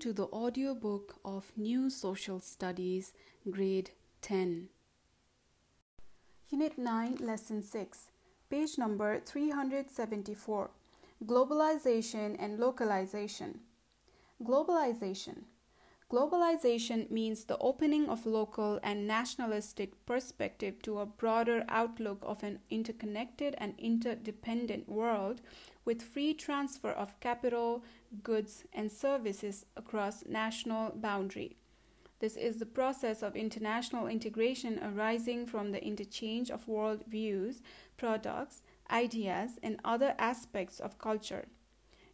to the audiobook of New Social Studies, Grade 10. Unit 9, Lesson 6, page number 374 Globalization and Localization. Globalization. Globalization means the opening of local and nationalistic perspective to a broader outlook of an interconnected and interdependent world with free transfer of capital, goods, and services across national boundary. This is the process of international integration arising from the interchange of world views, products, ideas, and other aspects of culture.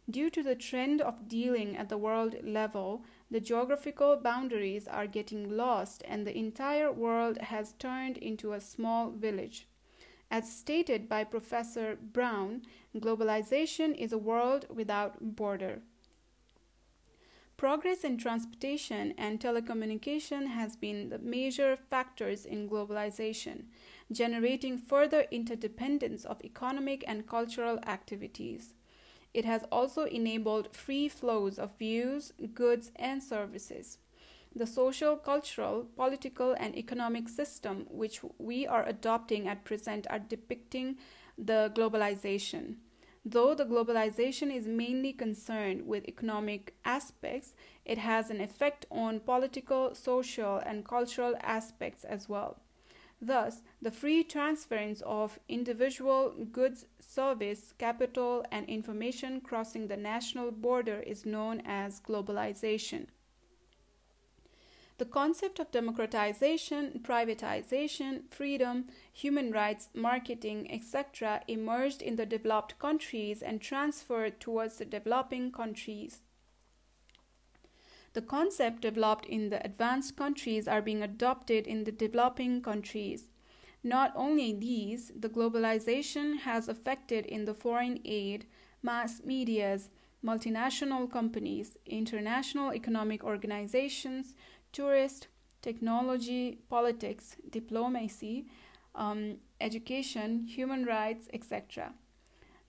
Due to the trend of dealing at the world level, the geographical boundaries are getting lost and the entire world has turned into a small village. As stated by Professor Brown, globalization is a world without border. Progress in transportation and telecommunication has been the major factors in globalization, generating further interdependence of economic and cultural activities. It has also enabled free flows of views, goods, and services. The social, cultural, political, and economic system which we are adopting at present are depicting the globalization. Though the globalization is mainly concerned with economic aspects, it has an effect on political, social, and cultural aspects as well. Thus, the free transference of individual goods, service, capital, and information crossing the national border is known as globalization. The concept of democratization, privatization, freedom, human rights, marketing, etc., emerged in the developed countries and transferred towards the developing countries. The concept developed in the advanced countries are being adopted in the developing countries. Not only these, the globalization has affected in the foreign aid, mass medias, multinational companies, international economic organizations, tourist, technology, politics, diplomacy, um, education, human rights, etc.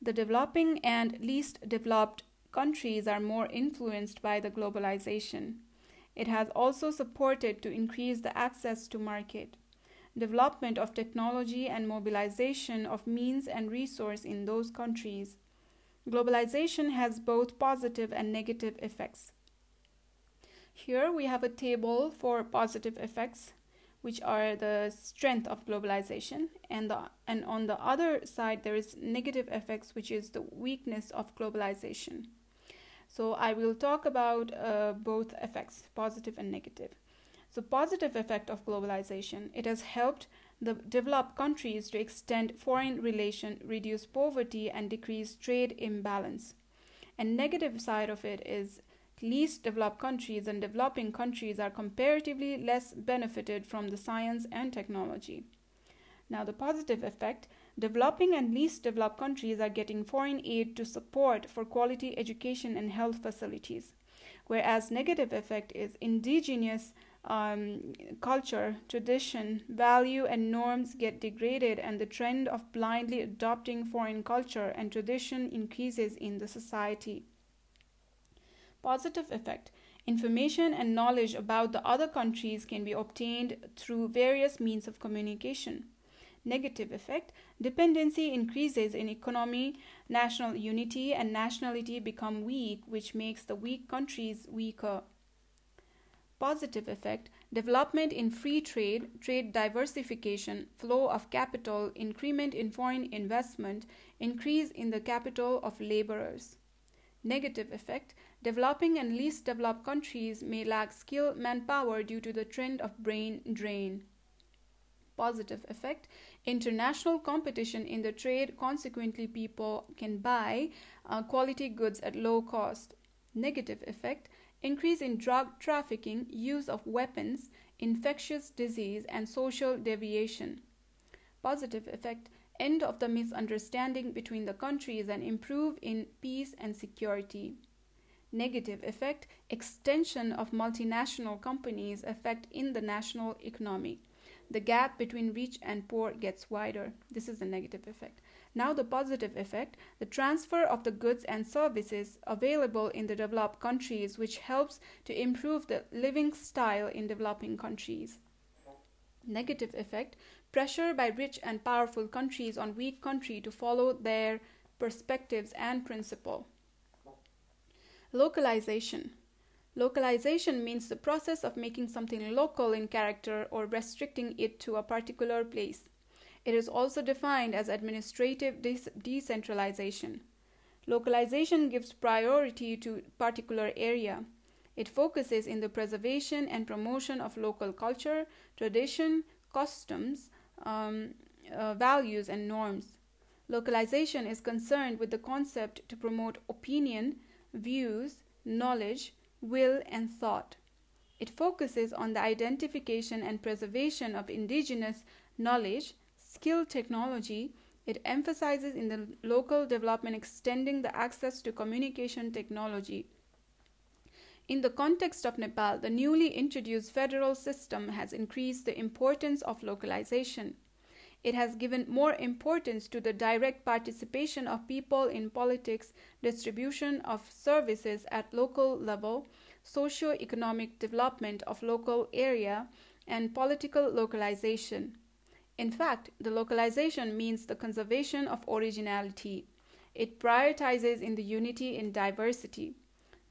The developing and least developed countries are more influenced by the globalization. It has also supported to increase the access to market, development of technology and mobilization of means and resource in those countries. Globalization has both positive and negative effects. Here we have a table for positive effects, which are the strength of globalization, and the and on the other side there is negative effects, which is the weakness of globalization. So I will talk about uh, both effects, positive and negative. So positive effect of globalization, it has helped the developed countries to extend foreign relation, reduce poverty, and decrease trade imbalance. And negative side of it is least developed countries and developing countries are comparatively less benefited from the science and technology. Now, the positive effect developing and least developed countries are getting foreign aid to support for quality education and health facilities, whereas negative effect is indigenous um, culture, tradition, value, and norms get degraded, and the trend of blindly adopting foreign culture and tradition increases in the society. Positive effect Information and knowledge about the other countries can be obtained through various means of communication. Negative effect Dependency increases in economy, national unity and nationality become weak, which makes the weak countries weaker. Positive effect Development in free trade, trade diversification, flow of capital, increment in foreign investment, increase in the capital of laborers. Negative effect Developing and least developed countries may lack skilled manpower due to the trend of brain drain. Positive effect International competition in the trade, consequently, people can buy uh, quality goods at low cost. Negative effect Increase in drug trafficking, use of weapons, infectious disease, and social deviation. Positive effect End of the misunderstanding between the countries and improve in peace and security negative effect, extension of multinational companies effect in the national economy. the gap between rich and poor gets wider. This is the negative effect. Now, the positive effect the transfer of the goods and services available in the developed countries, which helps to improve the living style in developing countries. Negative effect pressure by rich and powerful countries on weak country to follow their perspectives and principle. Localization. Localization means the process of making something local in character or restricting it to a particular place. It is also defined as administrative de- decentralization. Localization gives priority to particular area. It focuses in the preservation and promotion of local culture, tradition, customs, um, uh, values, and norms. Localization is concerned with the concept to promote opinion, views, knowledge, will, and thought. It focuses on the identification and preservation of indigenous knowledge, skill technology, it emphasizes in the local development extending the access to communication technology. In the context of Nepal, the newly introduced federal system has increased the importance of localization. It has given more importance to the direct participation of people in politics, distribution of services at local level, socio-economic development of local area, and political localization. In fact, the localization means the conservation of originality. It prioritizes in the unity in diversity.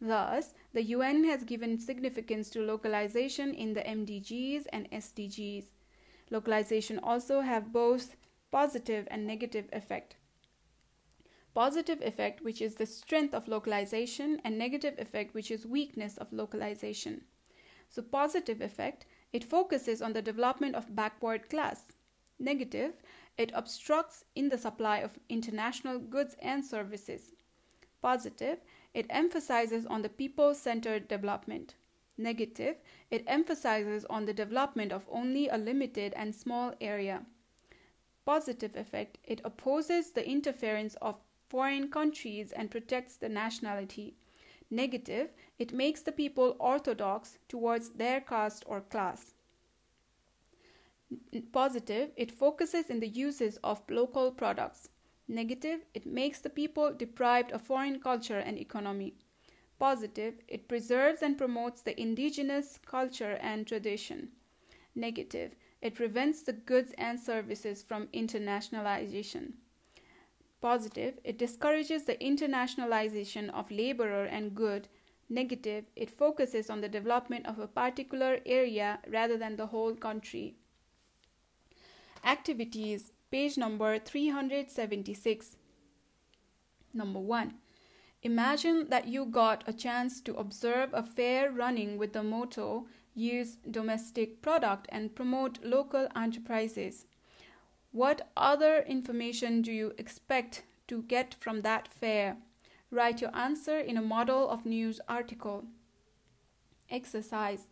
Thus, the UN has given significance to localization in the MDGs and SDGs. Localization also have both positive and negative effect. Positive effect, which is the strength of localization, and negative effect, which is weakness of localization. So, positive effect, it focuses on the development of backward class. Negative, it obstructs in the supply of international goods and services. Positive, it emphasizes on the people centered development. Negative, it emphasizes on the development of only a limited and small area. Positive effect, it opposes the interference of foreign countries and protects the nationality. Negative, it makes the people orthodox towards their caste or class positive, it focuses in the uses of local products. Negative, it makes the people deprived of foreign culture and economy. Positive, it preserves and promotes the indigenous culture and tradition. Negative, it prevents the goods and services from internationalization. Positive, it discourages the internationalization of laborer and good. Negative, it focuses on the development of a particular area rather than the whole country. Activities, page number 376. Number 1. Imagine that you got a chance to observe a fair running with the motto use domestic product and promote local enterprises. What other information do you expect to get from that fair? Write your answer in a model of news article. Exercise.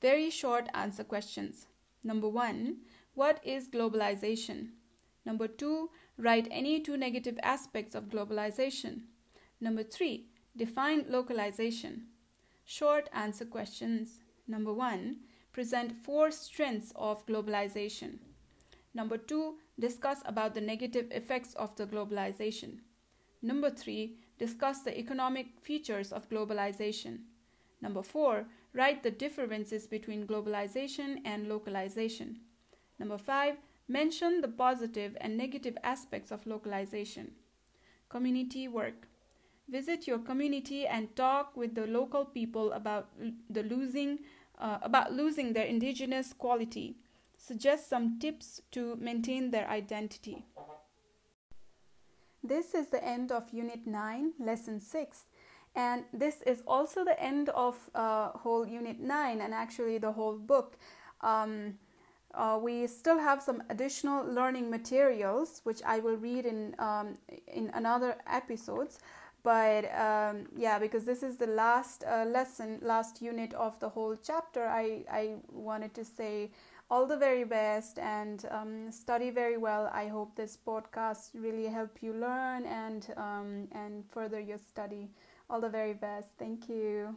Very short answer questions. Number 1. What is globalization? Number two, write any two negative aspects of globalization. Number three, define localization. Short answer questions. Number one, present four strengths of globalization. Number two, discuss about the negative effects of the globalization. Number three, discuss the economic features of globalization. Number four, write the differences between globalization and localization. Number five, mention the positive and negative aspects of localization. Community work. Visit your community and talk with the local people about the losing uh, about losing their indigenous quality. Suggest some tips to maintain their identity. This is the end of Unit 9, Lesson 6. And this is also the end of uh, whole Unit 9 and actually the whole book. Um, uh, we still have some additional learning materials which I will read in um, in another episodes but um, yeah because this is the last uh, lesson last unit of the whole chapter I, I wanted to say all the very best and um, study very well. I hope this podcast really help you learn and um, and further your study. All the very best. Thank you